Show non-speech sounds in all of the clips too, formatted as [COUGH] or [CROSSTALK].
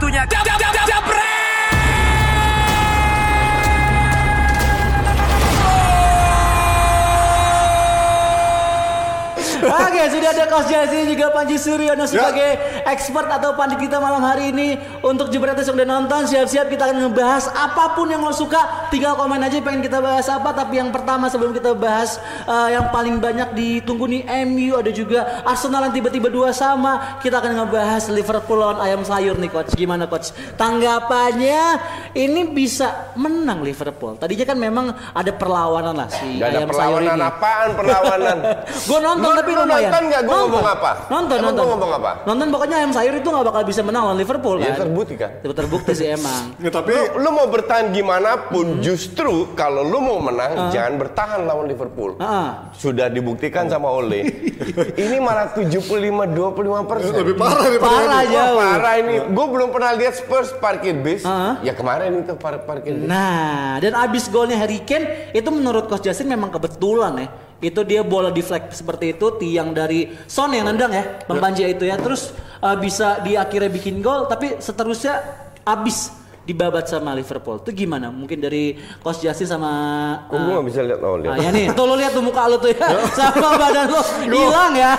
Waktunya jam jam jam Oke, sudah ada Coach Jasi juga Panji Suryono sebagai expert atau pandit kita malam hari ini. Untuk Jebretes yang udah nonton siap-siap kita akan ngebahas apa pun yang lo suka. Tinggal komen aja pengen kita bahas apa. Tapi yang pertama sebelum kita bahas eh, yang paling banyak ditunggu nih MU ada juga Arsenal yang tiba-tiba dua sama. Kita akan ngebahas Liverpool lawan ayam sayur nih coach. Gimana coach? Tanggapannya ini bisa menang Liverpool. Tadinya kan memang ada perlawanan lah si Gak ada ayam sayur perlawanan. ini. Apaan perlawanan? [LAUGHS] gue nonton Lu- tapi lu lumayan. Nonton nggak gua ngomong apa? Nonton, Emang nonton. ngomong apa? Nonton pokoknya ayam sayur itu nggak bakal bisa menang lawan Liverpool Ya, kan. terbukti kan? Ter- Terbukti sih emang. [LAUGHS] Ya, tapi Lu, lu mau bertahan gimana pun Hmm. justru kalau lu mau menang Ah. jangan bertahan lawan Liverpool. Heeh. Sudah dibuktikan sama Ole. [LAUGHS] ini malah 75 25 persen. lebih parah daripada Parah ini. jauh. Parah ini. Gue belum pernah lihat Spurs parkir bis. Ah. Ya kemarin itu par parkir bis. Nah, dan abis golnya Harry Kane itu menurut Coach Justin memang kebetulan ya. Itu dia bola deflect seperti itu tiang dari Son yang nendang ya, Bang Panji itu ya. Terus uh, bisa di akhirnya bikin gol tapi seterusnya abis dibabat sama Liverpool. Itu gimana? Mungkin dari Coach Justin sama Kok gue gak bisa lihat Ole? Ah, ya nih, tuh lo lihat tuh muka lo tuh ya, [LAUGHS] sama badan lo hilang ya.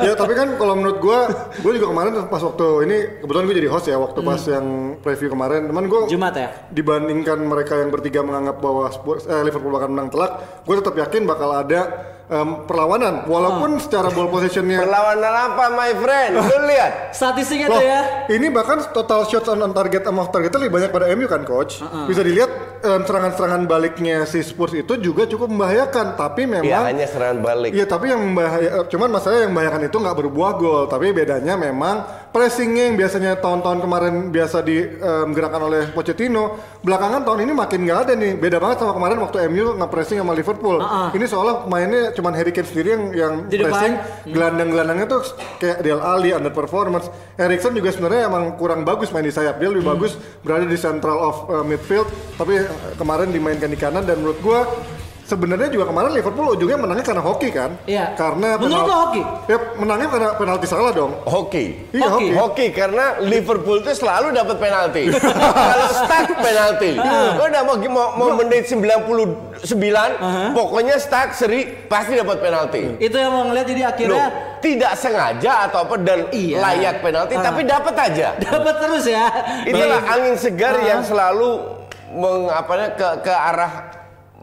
ya tapi kan kalau menurut gua gua juga kemarin pas waktu ini kebetulan gue jadi host ya waktu pas yang preview kemarin teman gua Jumat ya. dibandingkan mereka yang bertiga menganggap bahwa Spurs, eh, Liverpool bakal menang telak gue tetap yakin bakal ada em, perlawanan walaupun secara ball possessionnya Perlawanan apa my friend? Lu lihat. Statistiknya tuh ya. ini bahkan total shots on, on target sama off targetnya lebih banyak pada MU kan coach bisa dilihat em, serangan-serangan baliknya si Spurs itu juga cukup membahayakan tapi memang Ya hanya serangan balik. Iya tapi yang membahaya, cuman masalah yang membahayakan itu nggak berbuah gol. Tapi bedanya memang pressingnya yang biasanya tahun-tahun kemarin biasa digerakkan oleh Pochettino, belakangan tahun ini makin nggak ada nih. Beda banget sama kemarin waktu MU nge-pressing sama Liverpool. Ah. Ini seolah mainnya cuman Harry Kane sendiri yang yang Di pressing, gelandang-gelandangnya tuh kayak Del Ali underperformance. Erikson juga sebenarnya emang kurang bagus main di sayap. Dia lebih Hmm. bagus berada di central of uh, midfield. Tapi uh, kemarin dimainkan di kanan dan menurut gua sebenarnya juga kemarin Liverpool ujungnya menangnya karena hoki kan? Iya. Karena Menurut lo hoki? Ya menangnya karena penalti salah dong. Hoki. Iya Hoki. hoki. Hoki karena Liverpool itu selalu dapat penalti. [LAUGHS] Kalau stuck penalti. Ah. Lo udah mau mau, mau menit 99, pokoknya stuck seri pasti dapat penalti. Itu yang mau ngeliat jadi Loh, akhirnya tidak sengaja atau apa dan Iya. layak penalti Ah. tapi dapat aja. dapat terus ya. Itulah angin segar Ah. yang selalu mengapanya ke ke arah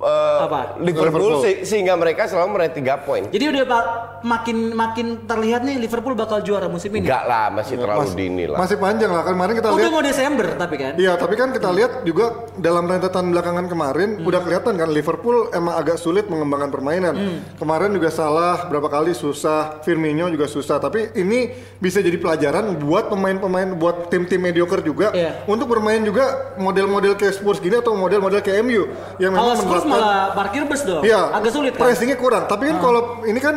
eh, Apa? Liverpool, Liverpool. se- sehingga mereka selalu meraih tiga poin. Jadi udah pak makin makin terlihat nih Liverpool bakal juara musim ini. Enggak lah, masih terlalu Mas- dini lah. Masih panjang lah. Kemarin kita Udah lihat. mau Desember tapi kan. Iya, tapi kan kita lihat juga dalam rentetan belakangan kemarin udah kelihatan kan Liverpool emang agak sulit mengembangkan permainan. Kemarin juga salah berapa kali susah, Firmino juga susah. Tapi ini bisa jadi pelajaran buat pemain-pemain buat tim-tim mediocre juga Iya. untuk bermain juga model-model kayak Spurs gini atau model-model kayak MU yang Kalau memang Spurs menerapkan malah parkir bus dong. Iya, Agak sulit kan. Pressingnya kurang. Tapi kan kalau ini kan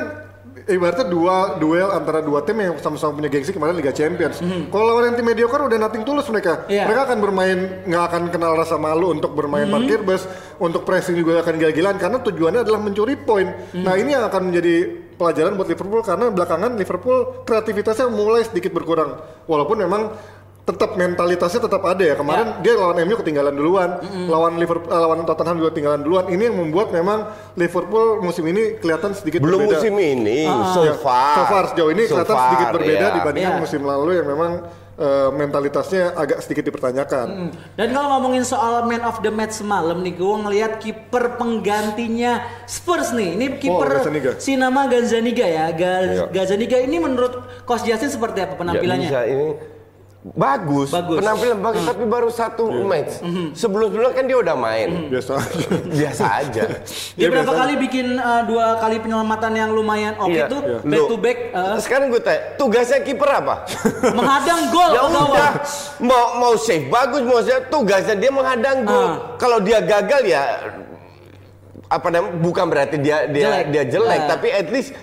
ibaratnya dua duel antara dua tim yang sama-sama punya gengsi kemarin Liga Champions. Kalau lawan yang tim mediocre udah nothing tulus mereka. Iya. Mereka akan bermain nggak akan kenal rasa malu untuk bermain parkir bus, untuk pressing juga akan gila-gilaan karena tujuannya adalah mencuri poin. Nah ini yang akan menjadi pelajaran buat Liverpool karena belakangan Liverpool kreativitasnya mulai sedikit berkurang. Walaupun memang tetap mentalitasnya tetap ada ya. Kemarin dia lawan MU ketinggalan duluan, lawan Liverpool eh, lawan Tottenham juga ketinggalan duluan. Ini yang membuat memang Liverpool musim ini kelihatan sedikit Belum berbeda. musim ini, so Ya, far. so far sejauh ini So kelihatan far, sedikit berbeda ya. dibandingkan Iya. musim lalu yang memang eh, mentalitasnya agak sedikit dipertanyakan. Dan kalau ngomongin soal man of the match semalam nih, gue ngelihat kiper penggantinya Spurs nih. Ini kiper Gazzaniga. si nama Gazzaniga ya. Ga- Iya. Gazzaniga ini menurut Coach Justin seperti apa Ya, penampilannya? bisa ini bagus, Bagus. penampilan bagus tapi baru satu match. Sebelum sebelumnya kan dia udah main, Biasa. biasa aja. [LAUGHS] Dia berapa biasa. kali bikin uh, dua kali penyelamatan yang lumayan oke Iya. tuh Iya. back Loh, to back uh, Sekarang gue tanya, tugasnya kiper apa? [LAUGHS] menghadang gol ya udah, mau mau save bagus, mau save tugasnya dia menghadang gol. Ah. Kalau dia gagal ya apa namanya? Bukan berarti dia dia Jelek. dia jelek, Ah. tapi at least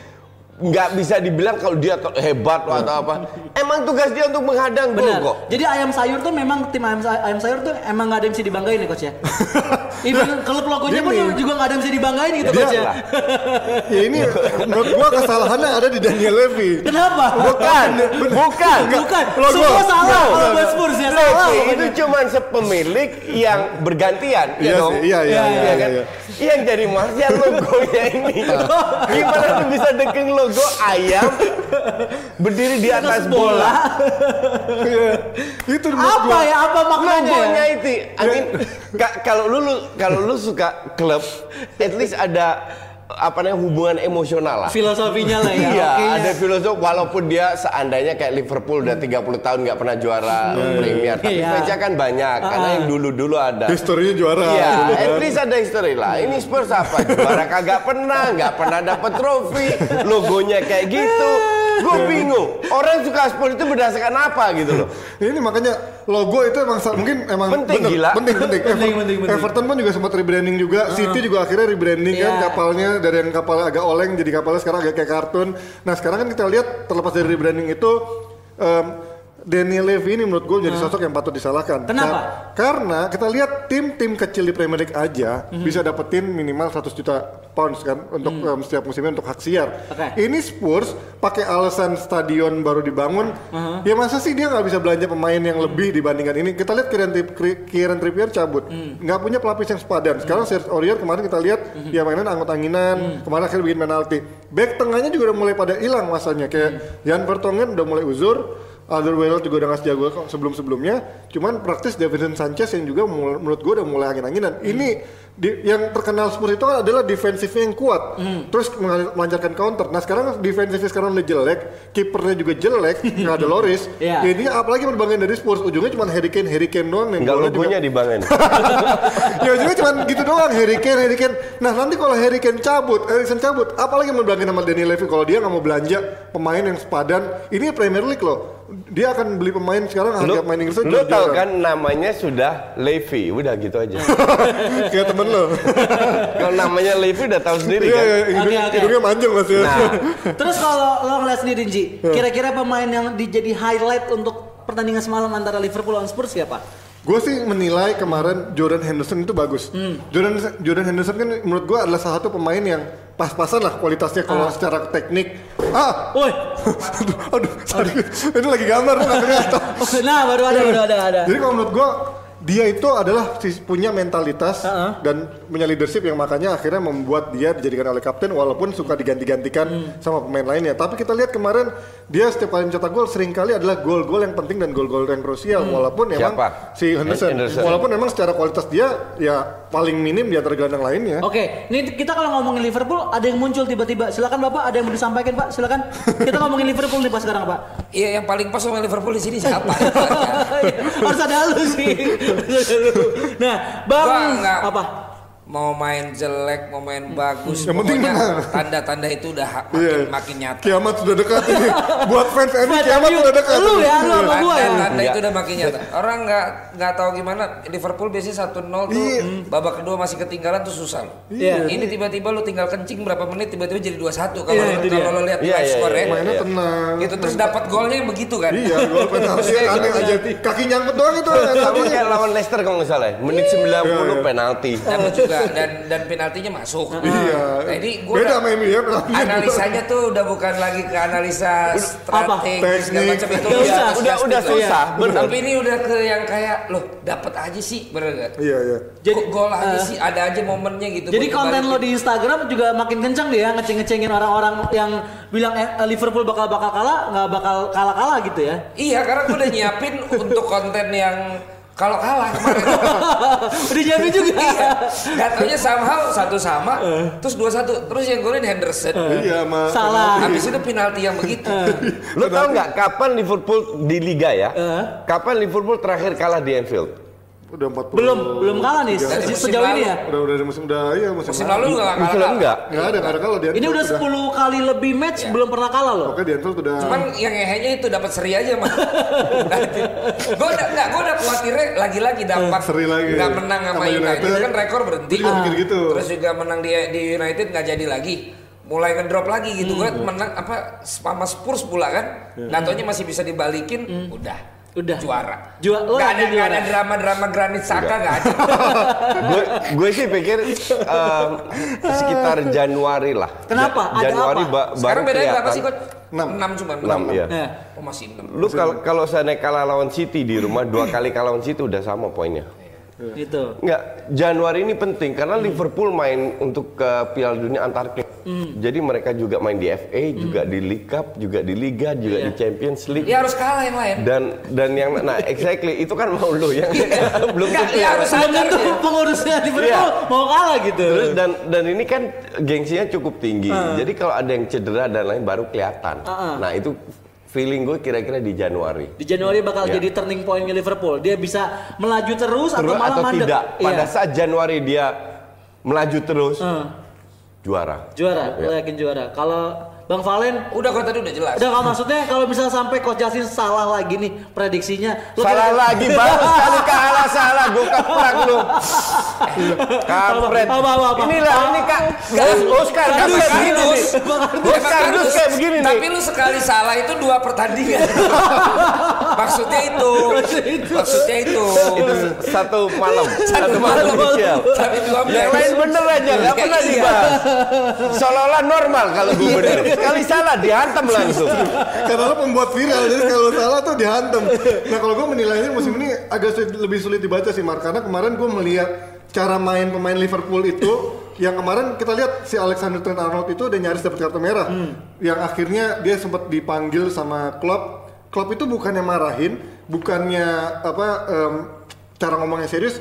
nggak bisa dibilang kalau dia hebat atau apa. Emang tugas dia untuk menghadang gol Benar. kok. Jadi ayam sayur tuh memang tim ayam, say- ayam sayur tuh emang nggak ada yang bisa dibanggain nih coach ya. [LAUGHS] Even klub logonya pun juga nggak ada yang bisa dibanggain gitu Dia- coach ya. ya ini menurut gua kesalahannya ada di Daniel Levy. Kenapa? Bukan, [LAUGHS] bukan. Bukan. Logo. Semua salah kalau buat Spurs ya salah. Itu cuma sepemilik yang bergantian, ya Iya dong? iya iya Iya, iya kan? iya. Yang jadi Martial logonya ini. Gimana tuh bisa dekeng logo ayam berdiri di atas bola? Iya. Itu Apa gua. ya? Apa maknanya Logonya ya? itu. I mean, ka- kalau lu- kalau lu suka klub, at least ada apa namanya hubungan emosional lah. Filosofinya lah ya. [LAUGHS] Iya, Oke, ada filosof walaupun dia seandainya kayak Liverpool udah 30 tahun nggak pernah juara Premier, tapi Iya. fansnya kan banyak karena yang dulu-dulu ada. Historinya juara. Iya, dulu at kan. least ada history lah. Ini Spurs apa? Juara kagak pernah, nggak pernah dapet trofi, logonya kayak gitu. Gue bingung. Orang suka Spurs itu berdasarkan apa gitu loh? [LAUGHS] Ini makanya logo itu emang mungkin emang Penting, bener, gila. penting penting. Penting, Ever- penting, penting. Everton pun juga sempat rebranding juga. City juga akhirnya rebranding kan Iya. kapalnya dari yang kapalnya agak oleng jadi kapalnya sekarang agak kayak kartun. Nah sekarang kan kita lihat terlepas dari rebranding itu em, Daniel Levy ini menurut gue jadi sosok yang patut disalahkan. Kenapa? Ka- karena kita lihat tim-tim kecil di Premier League aja bisa dapetin minimal 100 juta pounds kan untuk em, setiap musimnya untuk hak siar. Oke. Ini Spurs pakai alasan stadion baru dibangun, ya masa sih dia nggak bisa belanja pemain yang lebih dibandingkan ini? Kita lihat Kieran, Kieran Trippier cabut, nggak punya pelapis yang sepadan. Sekarang Serge Aurier kemarin kita lihat dia mainan anggot-anginan, kemarin akhirnya bikin penalti. Back tengahnya juga udah mulai pada hilang masanya, kayak Jan Vertonghen udah mulai uzur. Alderweireld juga udah nggak sejago kok sebelum-sebelumnya. Cuman praktis Davinson Sanchez yang juga mul- menurut gue udah mulai angin-anginan. Ini di- yang terkenal Spurs itu kan adalah defensifnya yang kuat. Terus mengal- melancarkan counter. Nah sekarang defensifnya sekarang udah jelek, kipernya juga jelek, [LAUGHS] nggak ada Loris. Iya. Jadi apalagi mau dibanggain dari Spurs, ujungnya cuma Harry Kane, Harry Kane doang. yang Enggak juga- logonya dibangun. [LAUGHS] ya ujungnya cuma gitu doang Harry Kane, Harry Kane. Nah nanti kalau Harry Kane cabut, Erikson cabut, apalagi mau sama Danny Levy kalau dia nggak mau belanja pemain yang sepadan. Ini Premier League loh. Dia akan beli pemain sekarang Lu, harga pemain Inggrisnya lu tahu kan namanya sudah Levy, udah gitu aja. [LAUGHS] Kayak temen lo. [LAUGHS] Kalau namanya Levy udah tahu sendiri Iya, kan. iya, hidungnya, Oke, oke. hidungnya manjang ya. Nah, [LAUGHS] Terus kalau lo ngeliat sendiri Ji, kira-kira pemain yang dijadi highlight untuk pertandingan semalam antara Liverpool lawan Spurs siapa? Gue sih menilai kemarin Jordan Henderson itu bagus. Hmm. Jordan Jordan Henderson kan menurut gue adalah salah satu pemain yang pas-pasan lah kualitasnya kalau Ah. secara teknik. Ah, Woi, aduh, [LAUGHS] aduh, sorry. [LAUGHS] ini lagi gambar [LAUGHS] nggak kelihatan. nah baru ada, baru ada, ada. Jadi kalau menurut gua dia itu adalah punya mentalitas Uh-uh. dan punya leadership yang makanya akhirnya membuat dia dijadikan oleh kapten walaupun suka diganti-gantikan Hmm. sama pemain lainnya. Tapi kita lihat kemarin dia setiap kali mencetak gol sering kali adalah gol-gol yang penting dan gol-gol yang krusial Hmm. walaupun emang Siapa? si Henderson. Henderson. Walaupun emang secara kualitas dia ya paling minim di antara gelandang lainnya. Oke, ini kita kalau ngomongin Liverpool ada yang muncul tiba-tiba. Silakan Bapak, ada yang mau disampaikan Pak? Silakan. Kita ngomongin Liverpool nih Pak sekarang Pak. Iya yang paling pas sama Liverpool di sini [LAUGHS] siapa? Harus ada lu sih. [LAUGHS] Nah, Bang Gua nggak apa? Mau main jelek, mau main bagus, Yang penting menang. tanda-tanda itu udah ha- Iya. makin, makin nyata. Kiamat sudah dekat ini. Buat fans MU Fans kiamat sudah dekat. Lu ya, lu sama gua ya. Tanda-tanda Iya. itu udah makin nyata. Orang nggak nggak tahu gimana Liverpool biasanya 1-0 tuh Iya. babak kedua masih ketinggalan tuh susah loh. Iya. Ini tiba-tiba lu tinggal kencing berapa menit tiba-tiba jadi 2-1 kalau Iya, itu dia. kalau lo lihat Iya, live iya, score iya. ya. Mainnya Iya. tenang. Gitu terus dapat golnya yang begitu kan. Iya, gol [LAUGHS] penalti aneh gitu. aja. Kaki nyangkut doang itu. [LAUGHS] sama kayak lawan Leicester kalau nggak salah ya. Menit 90 penalti. Dapat juga dan dan penaltinya masuk. Iya. Nah, ini gua Beda udah- sama MU ya penaltinya. Analisanya tuh udah bukan lagi ke analisa strategi Teknik. segala macam itu Nggak usah. Udah udah susah, bener. Tapi ini udah ke yang kayak loh dapat aja sih bener gak? Iya, iya. Jadi, Kok gol aja eh, sih ada aja momennya gitu. Jadi konten lo di Instagram juga makin kencang dia ngeceng-ngecengin orang-orang yang bilang eh, Liverpool bakal bakal kalah, nggak bakal kalah-kalah gitu ya. Iya karena gue udah nyiapin untuk konten yang kalau kalah kemarin. [LAUGHS] Udah jadi juga. iya. Gak taunya somehow satu sama, terus dua satu, terus yang golin Henderson. Iya, mas. Salah. Habis itu penalti yang begitu. Lu tahu nggak kapan Liverpool di liga ya? Eh. Kapan Liverpool terakhir kalah di Anfield? Udah 40. Belum belum kalah nih se- musim sejauh ini ya. Udah udah musim udah iya musim, Musim lalu juga gak Anfield kalah. enggak? Enggak ada, enggak ada kalau dia. Ini udah 10 kali lebih match Iya. belum pernah kalah loh. Oke, di Anfield udah Cuman yang ngehenya itu dapat seri aja mah. [LAUGHS] gue udah enggak, gue udah khawatirnya lagi-lagi dapat Seri lagi. nggak menang sama Sama United. United. kan rekor berhenti. Mikir gitu. Terus juga menang di di United nggak jadi lagi. mulai ngedrop lagi gitu. Gue menang apa sama Spurs pula kan. Nggak taunya masih bisa dibalikin, udah. Udah. Juara. Jua- oh, Nggak ada, langsung nggak ada juara. drama-drama Granit Saka nggak ada. [LAUGHS] gue gue sih pikir em, sekitar [LAUGHS] Januari lah. Kenapa? Ja- Ada Januari apa? ba- Sekarang bedanya berapa sih coach? Enam. 6 cuma. Enam, iya. Ya. Oh masih 6. Lu kalau kalau saya kalah lawan City di rumah dua kali kalah lawan City udah sama poinnya. Gitu. Enggak, Januari ini penting karena Liverpool main untuk ke Piala Dunia antar klub. Jadi mereka juga main di FA, juga di League Cup, juga di Liga, juga Iya. di Champions League. Ya harus kalah yang lain. Dan dan yang nah exactly itu kan mau lu yang [LAUGHS] belum Nggak, tentu ya harus Belum tentu pengurusnya Liverpool Iya. mau kalah gitu. Terus dan dan ini kan gengsinya cukup tinggi. Jadi kalau ada yang cedera dan lain baru kelihatan. Uh-uh. Nah, itu feeling gue kira-kira di Januari. Di Januari bakal Ya. jadi turning pointnya Liverpool. Dia bisa melaju terus, atau Terus malah atau mandek. tidak? Pada Iya. saat Januari dia melaju terus Hmm. juara. Juara, Ya. lo yakin juara. Kalau Bang Valen Udah kalau tadi udah jelas. Udah kalau maksudnya kalau misalnya sampai Coach Justin salah lagi nih prediksinya, lo Salah kira- lagi baru [LAUGHS] sekali kalah salah gue keprak lu. Kampret. Apa, apa, apa? Inilah ini kak. Gas Oscar Kardus, nih. Emang Oscar harus. kayak begini nih. Tapi lu sekali salah itu dua pertandingan. [LAUGHS] Maksudnya itu. Maksudnya itu. Itu satu malam. Satu malam. Tapi dua Yang lain bener aja, nggak pernah Iya. dibahas. Seolah-olah normal kalau gue bener. [LAUGHS] Sekali salah dihantam langsung. Karena lo pembuat viral, jadi kalau salah tuh dihantam. Nah kalau gue menilainya musim ini agak sulit- lebih sulit dibaca sih Mark, karena kemarin gue melihat cara main pemain Liverpool itu yang kemarin kita lihat si Alexander Trent Arnold itu udah nyaris dapat kartu merah, yang akhirnya dia sempat dipanggil sama Klopp. Klopp itu bukannya marahin, bukannya apa em, cara ngomongnya serius.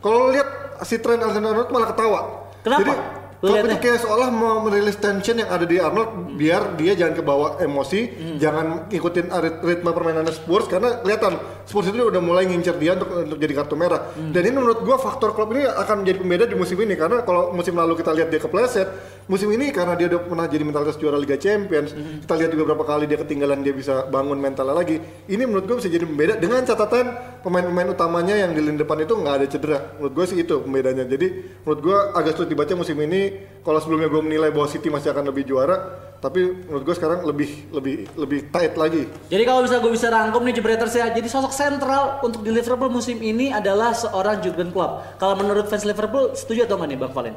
Kalau lo lihat si Trent Alexander Arnold malah ketawa. Kenapa? Jadi Itu liatnya? kayak seolah mau merilis tension yang ada di Arnold biar dia jangan kebawa emosi, jangan ikutin rit- ritme permainan Spurs karena kelihatan Spurs itu udah mulai ngincer dia untuk untuk jadi kartu merah. Dan ini menurut gua faktor Klopp ini akan menjadi pembeda di musim ini karena kalau musim lalu kita lihat dia kepleset, musim ini karena dia udah pernah jadi mentalitas juara Liga Champions, kita lihat juga berapa kali dia ketinggalan dia bisa bangun mentalnya lagi. Ini menurut gua bisa jadi pembeda dengan catatan pemain-pemain utamanya yang di lini depan itu nggak ada cedera. Menurut gua sih itu pembedanya. Jadi menurut gua agak sulit dibaca musim ini. Kalau sebelumnya gua menilai bahwa City masih akan lebih juara, tapi menurut gua sekarang lebih lebih lebih tight lagi. Jadi kalau bisa gue bisa rangkum nih Jebreters ya. Jadi sosok sentral untuk di Liverpool musim ini adalah seorang Jurgen Klopp. Kalau menurut fans Liverpool setuju atau enggak nih Bang Valen?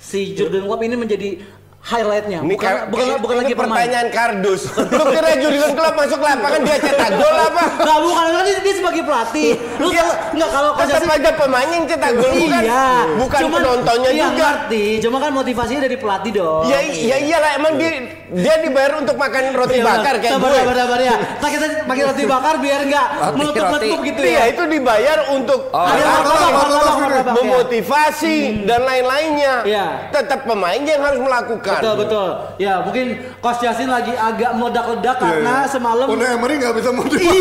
Si Jurgen Klopp ini menjadi highlightnya. Ini Bukan ka- bukan, ini- bukan ini lagi pemain. pertanyaan kardus. Lu kira Jurgen Klopp masuk lapangan dia cetak gol apa? Enggak bukan kan dia, dia sebagai pelatih. Lu Iya. kalau enggak kalau Coach Tetap aja pemain yang cetak gol bukan iya, bukan Cuman- penontonnya iya, juga. ngerti. Cuma kan motivasinya dari pelatih dong. Ya, ya iyalah emang dia dia dibayar untuk makan roti Iya, bakar kayak sabar, gue. Sabar, sabar, ya. Nah, kita pakai roti bakar biar enggak meletup-letup gitu Iya ya. itu dibayar untuk Oh, Ada iya. martabak, ya. memotivasi dan lain-lainnya. Iya. Tetap pemainnya yang harus melakukan. Betul betul. Ya mungkin Coach Justin lagi agak meledak-ledak Iya, karena semalam Unai Emery nggak bisa motivasi.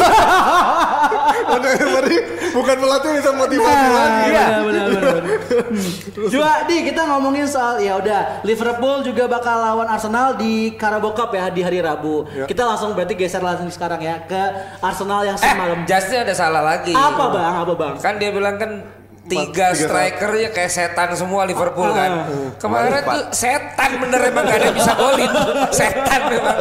[LAUGHS] Unai Emery bukan pelatih bisa motivasi Nah, lagi. Iya. benar, benar, di kita ngomongin soal ya udah Liverpool juga bakal lawan Arsenal di Carabao Cup ya di hari Rabu. Ya. Kita langsung berarti geser langsung sekarang ya ke Arsenal yang Eh, semalam. Justin ada salah lagi. Apa bang? Apa bang? Kan dia bilang kan tiga striker ya kayak setan semua Liverpool kan. Ah. Kemarin tuh setan bener emang gak ada yang bisa golin. [LAUGHS] Setan memang.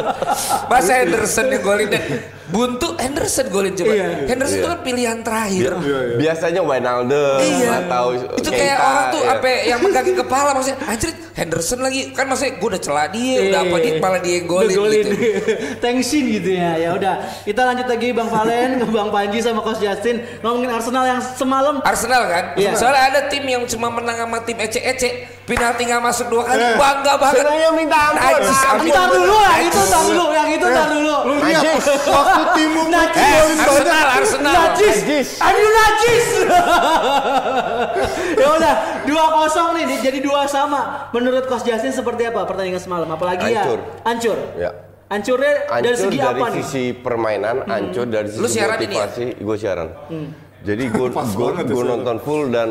Masa Henderson yang golin dan buntu Henderson golin coba. Iya. Henderson itu kan pilihan terakhir. Biasanya Wijnaldum Iya. atau itu kayak Keita, orang tuh ya. apa yang megangin kepala maksudnya anjir Henderson lagi. Kan maksudnya gue udah celah dia udah apa dia malah dia yang golin, gitu. [LAUGHS] Tensin gitu ya. Ya udah, kita lanjut lagi Bang Valen, ke [LAUGHS] Bang Panji sama Coach Justin. Ngomongin Arsenal yang semalam. Arsenal kan? Iya. soalnya ada tim yang cuma menang sama tim ece-ece penalti nggak masuk dua kali bangga banget Senangnya minta ampun. Najis, ampun. Entar dulu yang itu entar dulu, yang itu entar dulu. Lu lihat Najis. waktu timmu Najis. eh. Arsenal Arsenal Najis. Aduh najis. [LAUGHS] ya udah, 2-0 nih jadi dua sama. Menurut Coach Justin seperti apa pertandingan semalam? Apalagi Hancur. ya hancur. Ya. Hancurnya dari segi dari apa nih? sisi permainan, hancur dari sisi Lu siaran ini ya? motivasi. Gue siaran. Jadi gue [LAUGHS] ya, gue siaran. nonton full dan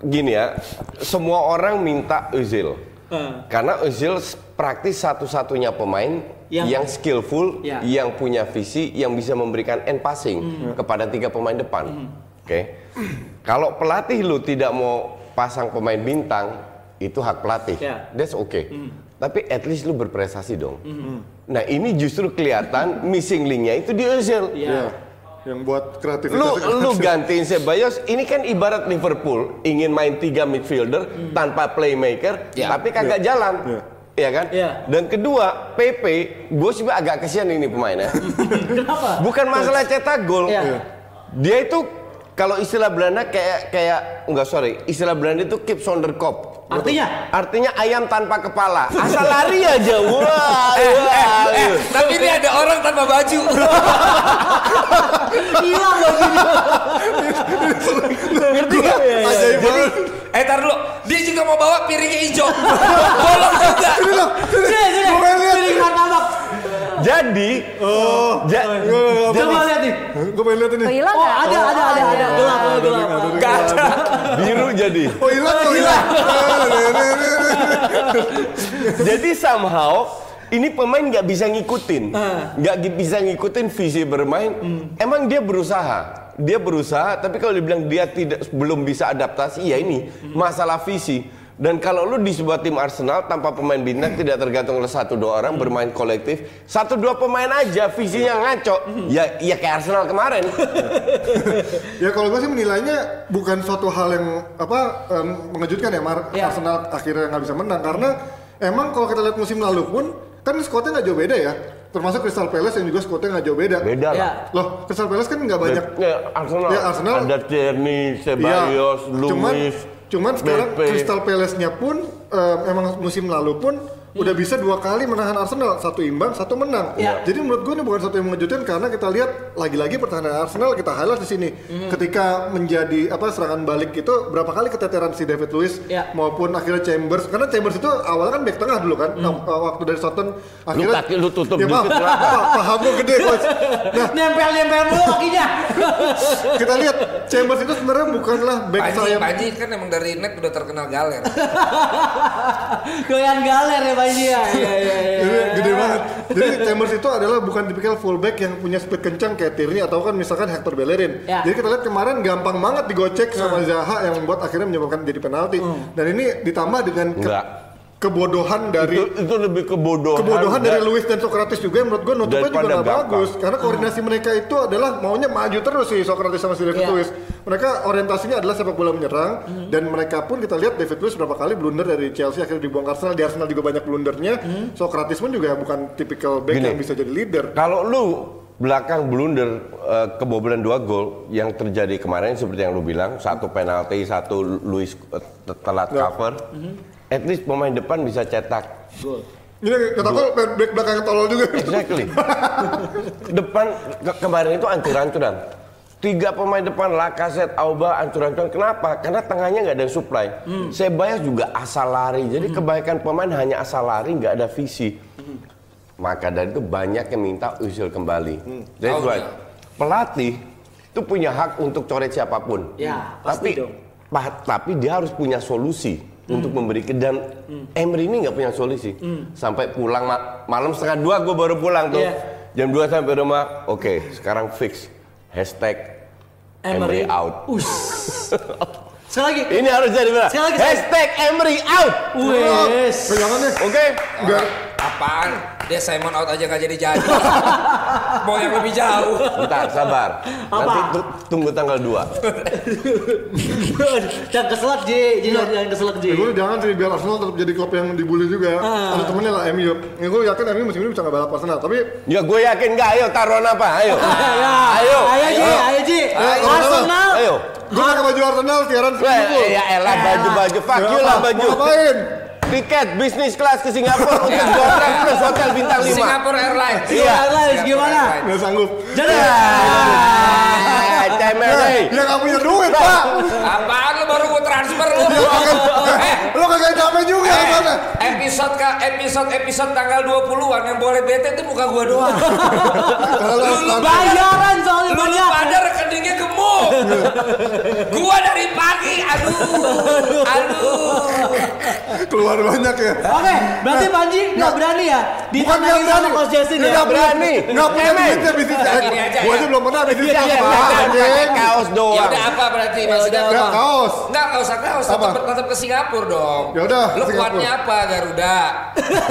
gini ya, semua orang minta Özil. Hmm. Karena Özil praktis satu-satunya pemain Yang- yang, skillful, Ya. yang punya visi, yang bisa memberikan end passing kepada tiga pemain depan. Oke. Kalau pelatih lu tidak mau pasang pemain bintang, itu hak pelatih. Ya. That's okay. tapi at least lu berprestasi dong. Nah ini justru kelihatan [LAUGHS] missing linknya itu di Ozil. Iya. Yang buat kreativitas. Lu lu gantiin Ceballos, ini kan ibarat Liverpool ingin main tiga midfielder tanpa playmaker, Ya. tapi kagak jalan. Ya. Iya kan? Ya. Dan kedua, PP, gue sih agak kesian ini pemainnya. [LAUGHS] Kenapa? Bukan masalah cetak gol. Iya. Dia itu kalau istilah Belanda kayak kayak enggak sorry, istilah Belanda itu keep sonder kop. Artinya? Artinya ayam tanpa kepala. [LAUGHS] Asal lari aja. Wah. wah. Eh, tapi ini ada orang tanpa baju. [LAUGHS] Hilang loh gini. Ngerti nggak? Ajaib Jadi eh tar dulu, dia juga mau bawa piringnya hijau. [LAUGHS] Bolong juga. Sini, sini. Gua pengen lihat. Piring martabak. Jadi Oh. ja- Gua- Coba lihat nih. Gue pengen lihat ini. Oh, hilang Oh, nggak? ada, ada, ada, ada. Gelap, gelap, gelap. Gak ada. biru jadi. Oh hilang tuh hilang. Jadi somehow ini pemain nggak bisa ngikutin, nggak gi- bisa ngikutin visi bermain. Emang dia berusaha, dia berusaha, tapi kalau dibilang dia tidak belum bisa adaptasi, ya ini masalah visi. Dan kalau lu di sebuah tim Arsenal tanpa pemain bintang tidak tergantung oleh satu dua orang bermain kolektif, satu dua pemain aja visinya ngaco, ya ya kayak Arsenal kemarin. [LAUGHS] Ya kalau gue sih menilainya bukan suatu hal yang apa em, mengejutkan ya Mar Ya. Arsenal akhirnya nggak bisa menang karena emang kalau kita lihat musim lalu pun kan squadnya nggak jauh beda ya termasuk Crystal Palace yang juga squadnya nggak jauh beda. Beda Ya. lah. Loh Crystal Palace kan nggak banyak. Ya, Arsenal, Ya, Arsenal- ada Tierney, Ceballos, Iya. Cuman, Luis, cuman sekarang Pepe. Crystal Palace-nya pun em, emang musim lalu pun udah bisa dua kali menahan Arsenal satu imbang satu menang. Ya. Jadi menurut gue ini bukan satu yang mengejutkan karena kita lihat lagi-lagi pertahanan Arsenal kita highlight di sini ketika menjadi apa serangan balik itu berapa kali keteteran si David Luiz Ya. maupun akhirnya Chambers karena Chambers itu awalnya kan back tengah dulu kan Nah, waktu dari Southampton akhirnya kaki lu tutup ya, maaf, paham gue gede coach. Nah Nempel-nempel mulu kakinya. [LAUGHS] kita lihat Chambers itu sebenarnya bukanlah back Panji, sayap Panji kan emang dari net udah terkenal galer. [LAUGHS] Doyan galer ya Pak Ji ya. Iya, iya, iya. Jadi [LAUGHS] gede banget. Jadi Chambers itu adalah bukan tipikal fullback yang punya speed kencang kayak Tierney atau kan misalkan Hector Bellerin. Ya. Jadi kita lihat kemarin gampang banget digocek sama Zaha yang membuat akhirnya menyebabkan jadi penalti. Dan ini ditambah dengan Enggak. Kebodohan dari itu, itu lebih kebodohan. kebodohan dari Luis dan Socrates juga yang menurut gue nutupnya juga gampang. bagus karena koordinasi mereka itu adalah maunya maju terus sih Socrates sama si David Iya. Luiz mereka orientasinya adalah sepak bola menyerang dan mereka pun kita lihat David Luiz berapa kali blunder dari Chelsea akhirnya dibuang ke Arsenal di Arsenal juga banyak blundernya Socrates pun juga bukan tipikal back Gini. yang bisa jadi leader Kalau lu belakang blunder eh, kebobolan dua gol yang terjadi kemarin seperti yang lu bilang satu penalti satu Luis eh, telat Ya. cover, at least pemain depan bisa cetak. ini kata gue back belakang tolol juga Exactly. [LAUGHS] depan ke- kemarin itu ancur-ancuran. Tiga pemain depan Lacazette, Auba, ancur-ancuran. Kenapa? Karena tengahnya nggak ada yang supply. Sebayas juga asal lari. Jadi kebaikan pemain hanya asal lari, nggak ada visi. Maka dari itu banyak yang minta usul kembali. That's Oh, why iya. pelatih itu punya hak untuk coret siapa pun. Ya, tapi pasti dong. pa- tapi dia harus punya solusi untuk memberikan dan Emery ini nggak punya solusi. Sampai pulang ma- malam setengah dua gue baru pulang tuh. Iya. Jam 2 sampai rumah. Oke, sekarang fix hashtag Emery out. Us. [LAUGHS] Sekali lagi. Ini harus jadi benar. Sekali lagi, Hashtag Emery out. Wes. Oke. biar Apaan? Dia Simon out aja gak jadi-jadi. [LAUGHS] Mau yang lebih jauh. Bentar, sabar. Nanti Apa? tu- tunggu tanggal 2. Jangan [LAUGHS] keselak Ji, Ji jangan keselak Ji. Ya, gue jangan sih biar Arsenal tetap jadi klub yang dibully juga. Ah. Ada temennya lah MU. Ya, gue yakin MU musim ini bisa nggak balap Arsenal. Tapi Ya gue yakin nggak? Ayo taruhan apa? Ayo. [LAUGHS] Ya, Ayo. ayo Ji, ayo Ji. Ayo, Arsenal. Ayo. gue pakai baju Arsenal siaran Liverpool. ya elah baju-baju fuck you lah baju. Mau ngapain? Tiket bisnis kelas ke Singapura untuk hotel plus hotel bintang 5. Singapore Airlines. Iya. Airlines gimana? Nggak sanggup. Jadi. Eh, cemer. Dia nggak punya duit pak. Apaan lu baru gue transfer lu? eh, Lo kagak capek juga eh, sana. episode ke episode episode tanggal 20-an yang boleh bete itu muka gua doang. Kalau Lu- lu Bayaran soalnya Lu, lu banyak. pada rekeningnya gemuk. gua dari pagi, aduh, aduh. Keluar banyak ya. Oke, berarti Panji nggak berani ya Bukan ditandai nggak berani. sama Coach Justin ya? Nggak berani. Nggak punya Emen. duitnya bisnisnya. Gini aja, ya. belum pernah bisnisnya Iya, apa. pakai anjing. kaos Ya doang. udah apa berarti maksudnya Ya apa? kaos. Enggak, enggak usah kaos, tetap, Apa? tetap ke Singapura dong. Ya udah, Lu Singapura. kuatnya apa Garuda?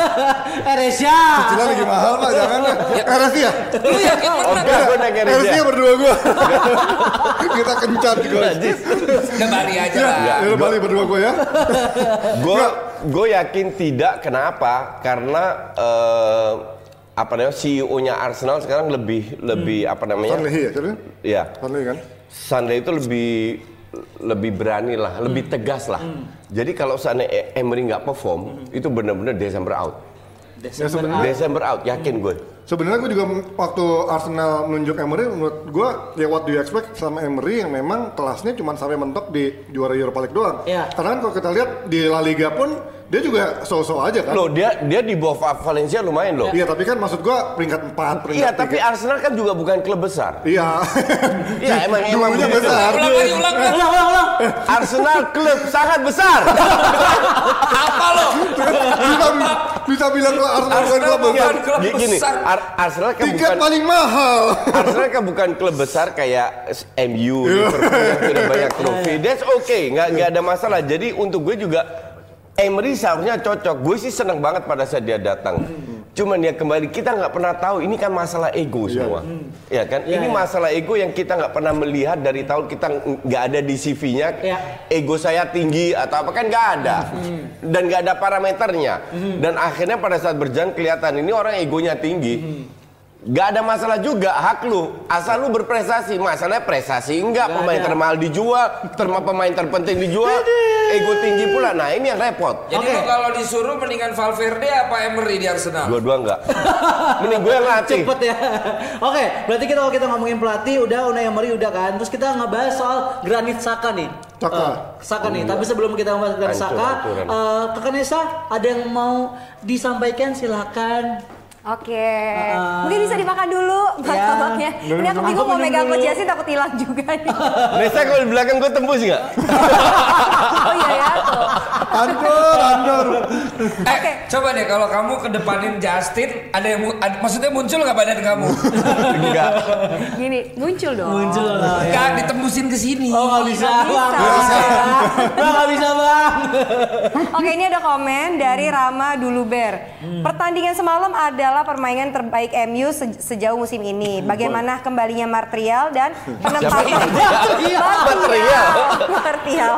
[LAUGHS] Eh Resya. Cicilan lagi mahal pak, jangan lah. RSI ya? Lu yakin Oke, menang? gue naik RSI Eresia. ya berdua gue. [LAUGHS] Kita kencat gue. Udah Bali aja Ya, lah. ya udah balik berdua gue ya. [LAUGHS] Gue gue yakin tidak. Kenapa? Karena eh, apa namanya CEO-nya Arsenal sekarang lebih lebih apa namanya? Stanley ya, jadi Iya. Kan? Sunday itu lebih lebih berani lah, lebih tegas lah. Jadi kalau seandainya Emery nggak perform, itu benar-benar Desember out. Ya sebenarnya Desember out, yakin gue. Sebenarnya gue juga waktu Arsenal menunjuk Emery, menurut gue ya what do you expect sama Emery yang memang kelasnya cuma sampai mentok di juara Europa League doang. Iya. Karena kan kalau kita lihat di La Liga pun dia juga so-so aja kan. Loh dia dia di bawah Va- Valencia lumayan loh. Iya tapi kan maksud gue peringkat 4, peringkat Iya, tapi. Arsenal kan juga bukan klub besar. Iya. Iya, [LAUGHS] emang Dulunya begitu. besar. Ulang lagi, ulang. Ulang, ulang, ulang. Arsenal klub sangat besar. Apa lo? bisa, bisa bilang kalau Arsenal bukan Arsenal klub besar. Gini, Arsenal kan Tiket bukan paling mahal. Arsenal kan bukan klub besar kayak MU, Liverpool yang sudah banyak trofi. That's okay, nggak nggak ada masalah. Jadi untuk gue juga Emery seharusnya cocok. Gue sih seneng banget pada saat dia datang. Cuman ya kembali kita nggak pernah tahu. Ini kan masalah ego semua, ya kan? Iya, ini iya. masalah ego yang kita nggak pernah melihat dari tahun kita nggak ada di CV-nya. Iya. Ego saya tinggi atau apa kan nggak ada, dan nggak ada parameternya. Dan akhirnya pada saat berjalan kelihatan ini orang egonya tinggi. Gak ada masalah juga hak lu asal lu berprestasi masalahnya prestasi enggak Nggak pemain ada. termahal dijual terma pemain terpenting dijual ego tinggi pula nah ini yang repot Jadi Oke. lu kalau disuruh mendingan Valverde apa Emery di Arsenal? dua-dua enggak [LAUGHS] mending gue yang latih Cepet ya. Oke, berarti kita kalau kita ngomongin pelatih udah Unai Emery udah kan. Terus kita ngebahas soal Granit Saka nih. Saka. Eh, Saka nih. Tapi sebelum kita membahas Granit Saka, hancuran. eh, Kakak Nesa ada yang mau disampaikan silakan. Oke, Ah. mungkin bisa dimakan dulu Ya. martabaknya. Ini aku bingung mau megang coach Yasin takut hilang juga nih. [LAUGHS] Nesa kalau di belakang gue tembus nggak oh iya ya tuh. Andor, andor. Eh, Oke. coba deh kalau kamu kedepanin Justin, ada yang mu- ada- maksudnya muncul nggak badan kamu? [LAUGHS] enggak Gini, muncul dong. Muncul lah ya. Nggak ditembusin ke sini. Oh nggak bisa, Nggak bang. bisa. Nggak bisa. Bang nggak bisa bang. Oke, ini ada komen dari Rama Duluber. Pertandingan semalam adalah permainan terbaik MU se- sejauh musim ini. Bagaimana kembalinya Martial dan [LAUGHS] penempatan Iya. Martial. Martial.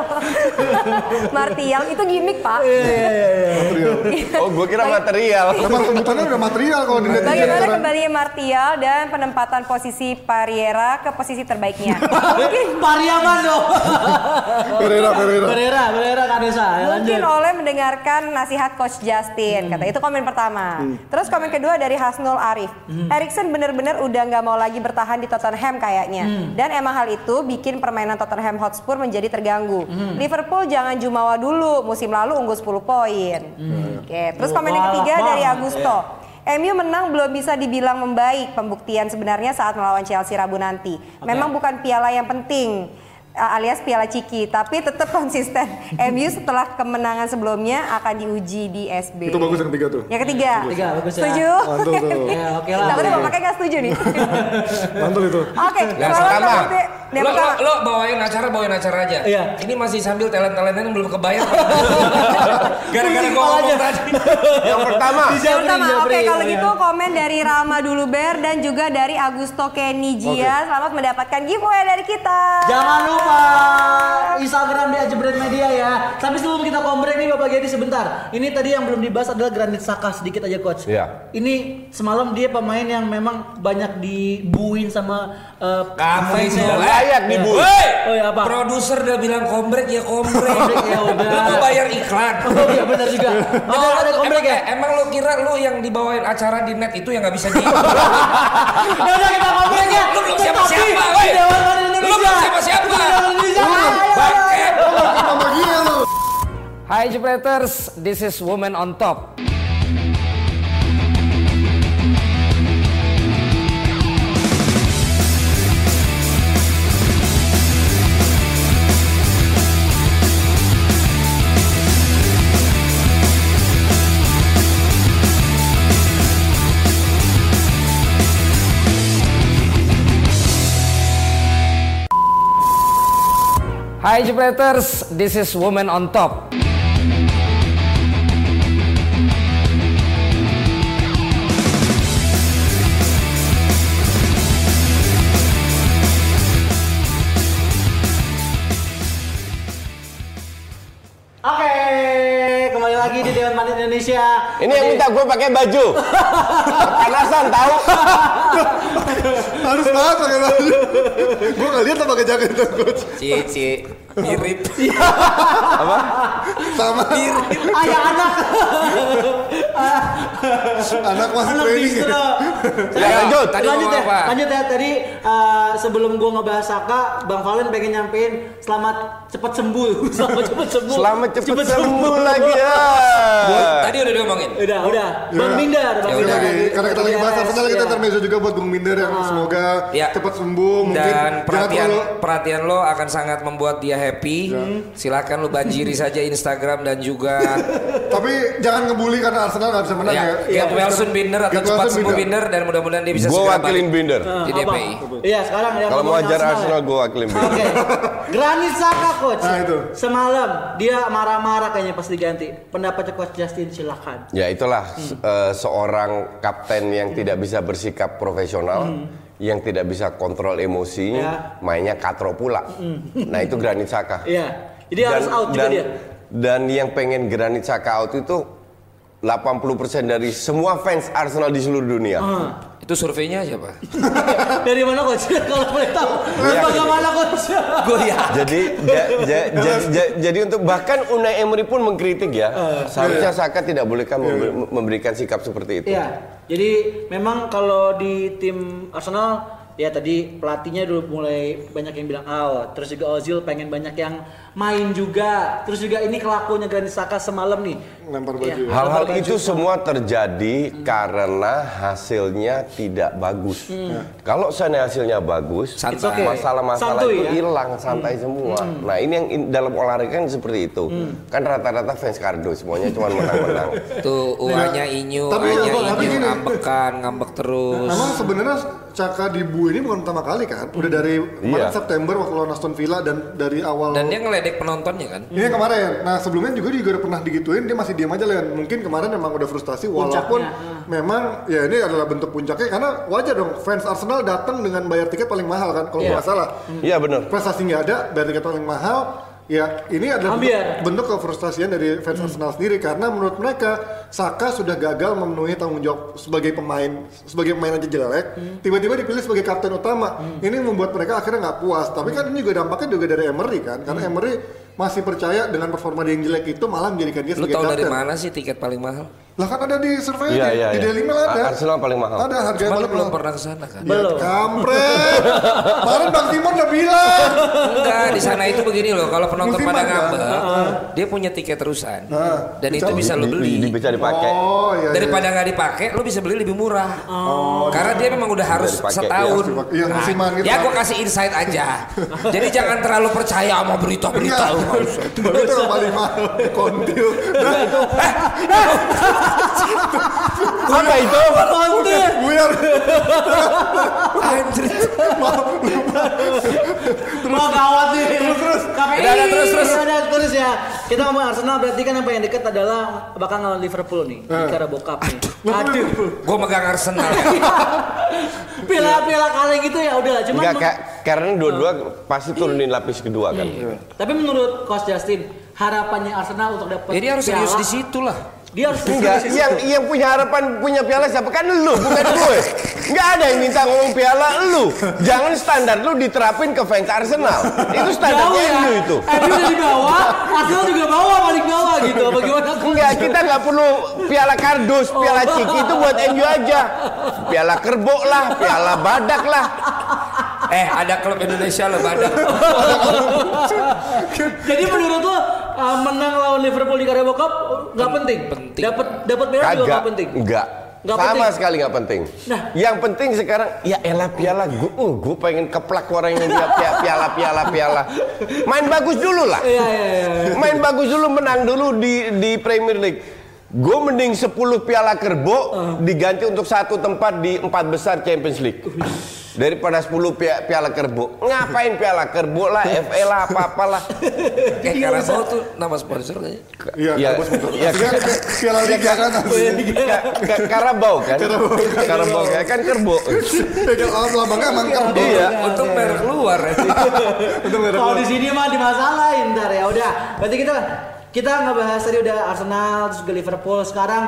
[LAUGHS] Martial itu gimmick, Pak. oh gue kira material Nama sebutannya udah material kalau dilihat di Bagaimana kembalinya Martial dan penempatan posisi Pariera ke posisi terbaiknya? [LAUGHS] Mungkin Pariaman dong. Pereira, Pereira. Pereira, Pereira Kak Nesa. Ya, Mungkin oleh mendengarkan nasihat Coach Justin, kata itu komen pertama. Terus komen kedua dari Hasnul Arif. Erikson bener-bener udah nggak mau lagi bertahan di Tottenham kayaknya. Dan emang hal itu bikin permainan Tottenham Hotspur menjadi terganggu. Liverpool jangan jumawa dulu, musim lalu unggul 10 poin. Oke, terus komen yang ketiga Wah, dari wah. Augusto. MU menang belum bisa dibilang membaik pembuktian sebenarnya saat melawan Chelsea Rabu nanti. Memang bukan piala yang penting alias piala ciki, tapi tetap konsisten. [LAUGHS] MU setelah kemenangan sebelumnya akan diuji di SB. Itu bagus yang ketiga tuh. Yang ketiga. Ketiga, bagus ya. Setuju? Mantul tuh. [LAUGHS] Ya, oke lah. Takutnya bapaknya nggak setuju nih. [LAUGHS] Mantul itu. Oke, Yang kalau pertama, berarti- yang lo, lo, pertama. lo bawain acara, bawain acara aja. Iya. Ini masih sambil talent-talentnya yang belum kebayar. [LAUGHS] Gara-gara gue Aja. ngomong tadi. [LAUGHS] yang pertama Yang pertama, oke dijabri, kalau ya. gitu komen dari Rama Duluber dan juga dari Augusto Kenny Jia. Selamat mendapatkan giveaway dari kita. Jangan lupa Instagram di Ajebret Media ya. Tapi sebelum kita kombrek nih Bapak Gedi sebentar. Ini tadi yang belum dibahas adalah Granit Saka sedikit aja coach. Iya. Ini semalam dia pemain yang memang banyak dibuin sama uh. Dan layak dibui. Woi, Oh ya apa? produser udah bilang kombrek ya kombrek. [LAUGHS] Ya udah. Lo mau bayar iklan. [LAUGHS] Oh iya benar juga. Ada ada kombrek ya. Emang, lo kira lo yang dibawain acara di net itu yang nggak bisa di [LAUGHS] Ya udah kita kombrek ya. Lu belum woi. di Dewan Wanita Indonesia. Lu belum. Di. Ayo, ayo, ayo. Bangke. Lu. Hai Jepreters, this is Woman on Top. Hai Jepreters, this is Woman on Top. Oke, kembali lagi di Dewan Panit Indonesia. Ini yang minta gue pakai baju. [LAUGHS] Panasan tahu? [LAUGHS] Harus banget pakai baju. Gue nggak lihat pakai jaket itu coach. Cici, mirip. Sama Ayah anak, anak masih anak training. Ya, lanjut. Tadi lanjut ya, apa? lanjut ya. Tadi uh, sebelum gua ngebahas Saka, Bang Valen pengen nyampein selamat cepat sembuh, [LAUGHS] selamat cepat sembuh. Selamat cepet sembuh lagi ya. Tadi udah diomongin. Udah, udah. Bang Ya. Bindar, Bang Ya Bindar. udah. Lagi, karena kita lagi bahas Arsenal kita Iya. intermezzo juga buat Bung Minder yang semoga Ya. cepat sembuh mungkin Dan perhatian perhatian lo akan sangat membuat dia happy. Silakan lo banjiri [LAUGHS] saja Instagram dan juga [LAUGHS] tapi jangan ngebully karena Arsenal nggak bisa menang ya. ya, get well soon Binder atau cepat sembuh Binder. Dan mudah-mudahan dia bisa Gue segera wakilin Binder. di? DPI. Iya, sekarang ya. Kalau mau ajar ya. Arsenal, gue wakilin Binder. Oke. Granit Saka coach. Nah, itu. Semalam dia marah-marah kayaknya pas diganti. Pendapat coach Justin silakan. Ya itulah se- eh, seorang kapten yang tidak bisa bersikap profesional, yang tidak bisa kontrol emosi, Ya. mainnya katro pula. Nah itu Granit Saka. Iya. Jadi harus out juga dan, dia. Dan yang pengen Granit Saka out itu 80% dari semua fans Arsenal di seluruh dunia. Itu surveinya siapa? [LAUGHS] Dari mana coach? [LAUGHS] Kalau boleh tahu. Iya. Bagaimana coach? [LAUGHS] Gue ya. Jadi ja- ja- ja- ja- jadi untuk bahkan Unai Emery pun mengkritik ya. Seharusnya Saka tidak bolehkan memberi- memberikan sikap seperti itu. Iya. Jadi memang kalau di tim Arsenal ya tadi pelatihnya dulu mulai banyak yang bilang out, terus juga Ozil pengen banyak yang main juga, terus juga ini kelakuannya Granit Saka semalam nih. Lempar Iya, baju. Hal-hal lempar baju. itu semua terjadi karena hasilnya tidak bagus. Kalau seandainya hasilnya bagus, Santai. Okay. masalah-masalah Santuy itu ya? hilang santai semua. Nah ini yang in- dalam olahraga kan seperti itu. Kan rata-rata fans kardus semuanya cuma [LAUGHS] menang-menang. Tuh uanya inyu, Tapi- tapi inyu, gini. ngambekan, ngambek terus. Memang sebenarnya Caka di Bu ini bukan pertama kali kan. Udah dari kemarin Iya. September waktu lawan Aston Villa dan dari awal Dan dia ngeledek penontonnya kan. Ini yang kemarin. Nah sebelumnya juga dia juga udah pernah digituin, dia masih diam aja Len. Mungkin kemarin memang udah frustasi, walaupun Puncaknya, memang ya ini adalah bentuk puncaknya karena wajar dong fans Arsenal datang dengan bayar tiket paling mahal kan, kalau Iya. nggak salah. Iya benar. Prestasi nggak ada, bayar tiket paling mahal. Ya ini adalah bentuk, Ambiar. bentuk kefrustasian dari fans Arsenal sendiri karena menurut mereka Saka sudah gagal memenuhi tanggung jawab sebagai pemain sebagai pemain aja jelek tiba-tiba dipilih sebagai kapten utama. Ini membuat mereka akhirnya nggak puas. Tapi kan ini juga dampaknya juga dari Emery kan karena Emery masih percaya dengan performa dia yang jelek itu malah menjadikan dia Lu sebagai tahu dari kapten. mana sih tiket paling mahal? Lah kan ada di survei Iya, di, iya, di iya. Daily Mail ada Arsenal paling mahal. ada harga yang Cuma paling belum mahal pernah ke sana kan? Belum. Ya, kampret kemarin Bang Timon udah bilang Enggak, di sana itu begini loh. Kalau penonton Musiman, pada kan? ngambek, dia punya tiket terusan. Nah, Dan itu bisa- bisa lu Di- beli. di- bisa dipakai. oh iya, iya. Daripada nggak dipakai, lu bisa beli lebih murah. Karena dia memang udah harus dipakai, setahun. iya, iya, musiman gitu. ya gua kasih insight aja. [LAUGHS] Jadi jangan terlalu percaya sama berita-berita itu paling mahal kontil nah, Apa itu? Kontir. buyar Anjir. Gawat nih. Terus terus. KPI. Udah, udah, terus, terus. Udah, udah, terus ya. Kita ngomong Arsenal berarti kan apa yang dekat adalah bakal ngelawan Liverpool nih. Di Carabao Cup nih. Aduh. Gua megang Arsenal. [LAUGHS] Piala-piala kali gitu ya udahlah. Cuman Enggak, karena dua-dua pasti turunin lapis kedua kan. tapi menurut Coach Justin harapannya Arsenal untuk dapat dia harus serius di situ lah. Dia harus Enggak, yang yang punya harapan punya piala siapa? Kan lu, bukan [LAUGHS] gue. Enggak ada yang minta ngomong piala lu. Jangan standar lu diterapin ke fans Arsenal. Itu standarnya ya. lu itu. MU udah di bawah, Arsenal juga bawah paling bawah gitu. Bagaimana Enggak, kita nggak perlu piala kardus, piala ciki itu buat MU aja. Piala kerbau lah, piala badak lah. Eh, ada klub Indonesia loh badak. [LAUGHS] Jadi menurut lo uh, menang lawan Liverpool di Carabao Cup nggak penting? penting. Dapat dapat piala juga nggak penting. enggak. Nggak Sama penting. sekali nggak penting. Nah. yang penting sekarang ya elah piala gue, uh, gue pengen keplak orang yang dia piala piala piala piala. Main bagus dulu lah. Iya iya iya. Main bagus dulu, menang dulu di di Premier League. Gue mending 10 piala kerbau diganti untuk satu tempat di empat besar Champions League. Daripada 10 pia- piala kerbau. Ngapain piala kerbau lah, [LAUGHS] FA lah, apa-apalah. Eh Karabau tuh nama sponsor kayaknya. Iya, Ya, ya, Maksudnya Piala Liga kan. Ka- ka- Karabau kan? Karabau kan kan kerbau. Alat lambangnya emang kerbau. Iya. Untuk merek luar. Itu [LAUGHS] merek Kalau di sini mah dimasalahin ntar ya udah. Berarti kita kita ngebahas tadi udah Arsenal terus juga Liverpool sekarang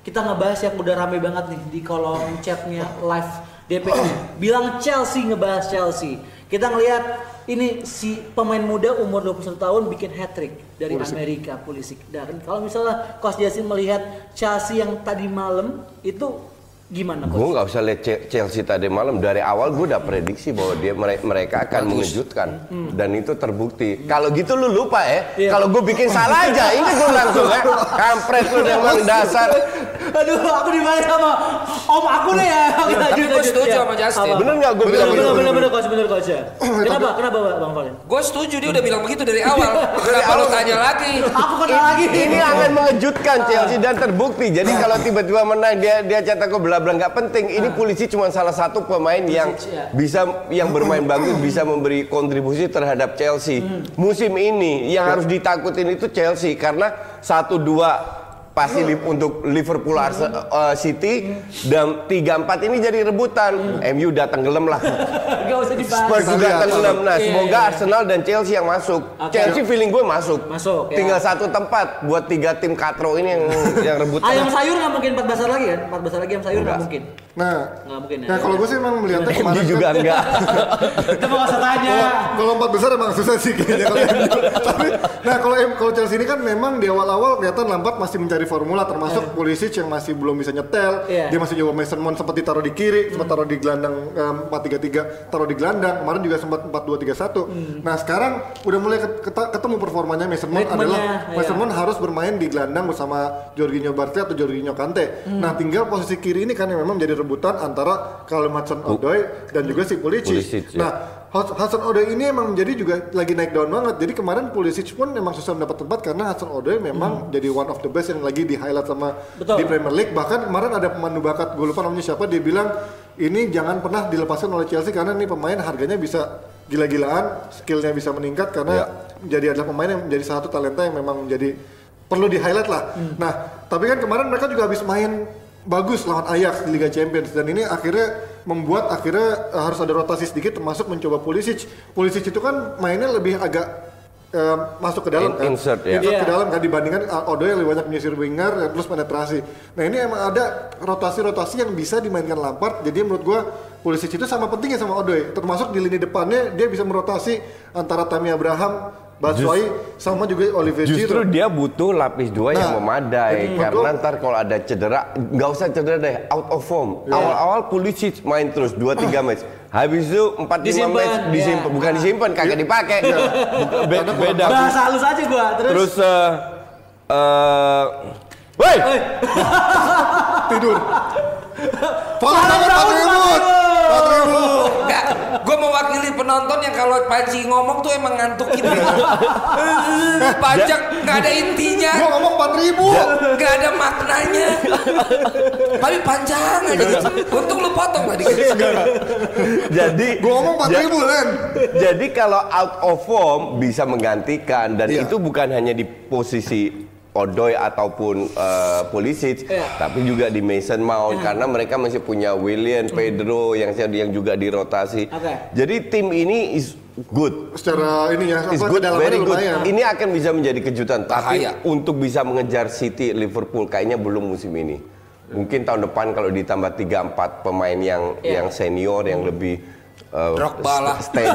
kita ngebahas yang udah rame banget nih di kolom chatnya live DPI. Bilang Chelsea ngebahas Chelsea. Kita ngelihat ini si pemain muda umur 21 tahun bikin hat trick dari Amerika Pulisic. Dan kalau misalnya Coach Jasin melihat Chelsea yang tadi malam itu gimana Gue Coach? nggak usah lihat Chelsea tadi malam dari awal gue udah prediksi bahwa dia mere- mereka akan mengejutkan dan itu terbukti. Kalau gitu lu lupa ya. Iya. Kalau gue bikin salah aja, [LAUGHS] ini gue langsung ya. Kampret lu emang dasar. Aduh, aku dibayar sama om aku nih ya. Oke, Tapi gua setuju sama Justin. Bener nggak gue bilang bener gitu? bener bener coach bener coach ya. Kenapa kenapa Bang Valen? Gue setuju dia udah bilang begitu dari awal. [LAUGHS] Kenapa lu tanya lagi? Aku kena lagi. Ini akan mengejutkan Chelsea dan terbukti. Jadi kalau tiba-tiba menang dia dia cetak gol bla nggak penting. Ini polisi cuma salah satu pemain yang ya. bisa yang bermain bagus [LAUGHS] bisa memberi kontribusi terhadap Chelsea. Musim ini yang harus ditakutin itu Chelsea karena satu dua pasti li- untuk Liverpool Arse- eh, City dan 3-4 ini jadi rebutan. MU udah tenggelam lah. Gak usah dibahas. Spurs juga tenggelam. Nah, semoga. Arsenal dan Chelsea yang masuk. Chelsea feeling gue masuk. Masuk, ya. Tinggal satu tempat buat tiga tim katro ini yang yang rebutan. Ayam sayur nggak mungkin empat besar lagi kan? Empat besar lagi ayam sayur nggak Enggak. mungkin. Nah, Nggak mungkin ya. nah kalau gue sih emang melihatnya kemarin kan- juga enggak. Kita [LAUGHS] mau usah tanya. Kalau- empat besar emang susah sih kayaknya kalau MU. [LAUGHS] Tapi nah kalau kalau Chelsea ini kan memang di awal-awal kelihatan Lampard masih mencari formula termasuk Pulisic yang masih belum bisa nyetel. Iya. Dia masih coba Mason Mount sempat ditaruh di kiri, sempat taruh di gelandang em, 4-3-3, taruh di gelandang. Kemarin juga sempat 4-2-3-1. Nah, sekarang udah mulai ket- ket- ketemu performanya Mason Mount Ritmenya, adalah iya. Mason Mount harus bermain di gelandang bersama Jorginho Bartra atau Jorginho Kante. Nah, tinggal posisi kiri ini kan yang memang jadi rebutan antara Callum Hudson-Odoi dan juga si Pulisic. Pulisic, ya. Nah, Hudson Odoi ini emang menjadi juga lagi naik daun banget. Jadi kemarin Pulisic pun memang susah mendapat tempat karena Hudson Odoi memang jadi one of the best yang lagi di highlight sama Betul. di Premier League. Bahkan kemarin ada pemandu bakat, gue lupa namanya siapa, dia bilang ini jangan pernah dilepaskan oleh Chelsea karena ini pemain harganya bisa gila-gilaan, skillnya bisa meningkat karena jadi adalah pemain yang menjadi satu talenta yang memang menjadi perlu di highlight lah. Nah, tapi kan kemarin mereka juga habis main bagus lawan Ajax di Liga Champions dan ini akhirnya membuat akhirnya eh, harus ada rotasi sedikit termasuk mencoba Pulisic. Pulisic itu kan mainnya lebih agak eh, masuk ke dalam In- kan. insert, ya. Insert ke Iya. dalam kan dibandingkan uh, Odoi yang lebih banyak menyisir winger dan terus penetrasi. Nah, ini emang ada rotasi-rotasi yang bisa dimainkan Lampard. Jadi menurut gua Pulisic itu sama pentingnya sama Odoi. Termasuk di lini depannya dia bisa merotasi antara Tammy Abraham, Batshuayi sama juga Olivier Justru Giroud. dia butuh lapis dua yang Nah, memadai jadi karena ntar kalau ada cedera nggak usah cedera deh out of form. Ya. Awal-awal Pulisic main terus 2 3 [LAUGHS] match. Habis itu 4 5 Disimpan, match disimpan, ya. bukan disimpan kagak dipakai. Bukan- be- beda. Bahasa halus aja gua. Terus, Terus eh eh woi, tidur. [LAUGHS] Follow banget Pak Ribut. Pak Ribut. Enggak, gue mewakili penonton yang kalau Panji ngomong tuh emang ngantukin. Pajak nggak ada intinya, Gua ngomong 4000. nggak ada maknanya. Tapi panjang aja gitu. Untung lu potong tadi. jadi Gua ngomong 4000, Len. Jadi kalau out of form bisa menggantikan dan Iya. itu bukan hanya di posisi Odoi ataupun eh, Pulisic, Iya. tapi juga di Mason Mount karena mereka masih punya William, Pedro yang yang juga dirotasi. Oke. Jadi tim ini is good. Secara ini ya, Is good, very good. lumayan. Ini akan bisa menjadi kejutan. Tapi Bahaya. untuk bisa mengejar City, Liverpool kayaknya belum musim ini. Mungkin tahun depan kalau ditambah 3-4 pemain yang Iya. yang senior yang lebih uh, Drogba lah. steady,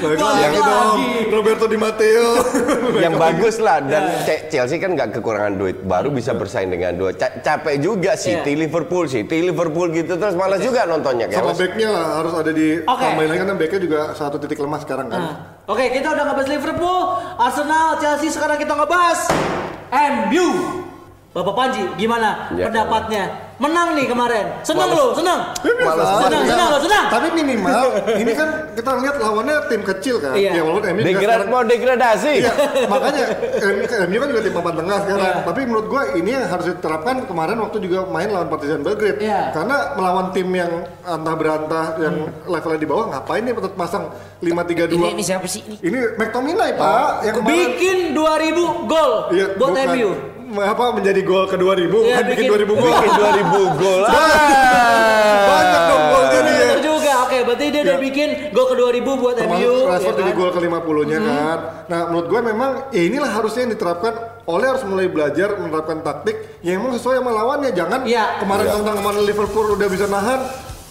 dong. lagi. Roberto Di Matteo. [LAUGHS] yang bagus lah dan Iya. Ce- Chelsea kan nggak kekurangan duit, baru bisa bersaing dengan dua. Ca- capek juga City, Iya. Liverpool, City, Liverpool gitu terus malas juga nontonnya Sama kayak. backnya lah harus ada di Oke. tambahin lagi karena backnya juga satu titik lemah sekarang kan. Nah, Oke, kita udah ngebahas Liverpool, Arsenal, Chelsea. Sekarang kita ngebahas MU. Bapak Panji, gimana Ya. pendapatnya? Menang nih kemarin. Senang Males. lo, senang. Malas Senang, banget. senang lo, senang. Tapi minimal ini kan kita lihat lawannya tim kecil kan. Iya. Ya walaupun MU sekarang- mau degradasi. Iya, makanya MU kan juga tim papan tengah sekarang. Iya. Tapi menurut gua ini yang harus diterapkan kemarin waktu juga main lawan Partizan Belgrade. Iya. Karena melawan tim yang antah berantah yang levelnya di bawah ngapain nih tetap pasang 5-3-2. Ini, ini siapa sih ini? Ini McTominay, Pak, yang kemarin Bikin 2000 gol Iya, buat. MU. Apa menjadi gol ke 2000 Iya, bukan bikin bikin- 2000 gol. Bikin 2000 gol. [LAUGHS] Banyak dong golnya dia. Juga. Oke, berarti dia udah Iya. bikin gol ke 2000 buat Termasuk MU. Rashford ya jadi kan? gol ke 50-nya kan. Nah, menurut gue memang ya inilah harusnya yang diterapkan oleh harus mulai belajar menerapkan taktik yang emang sesuai sama lawannya. Jangan Iya. kemarin tentang kemarin Liverpool udah bisa nahan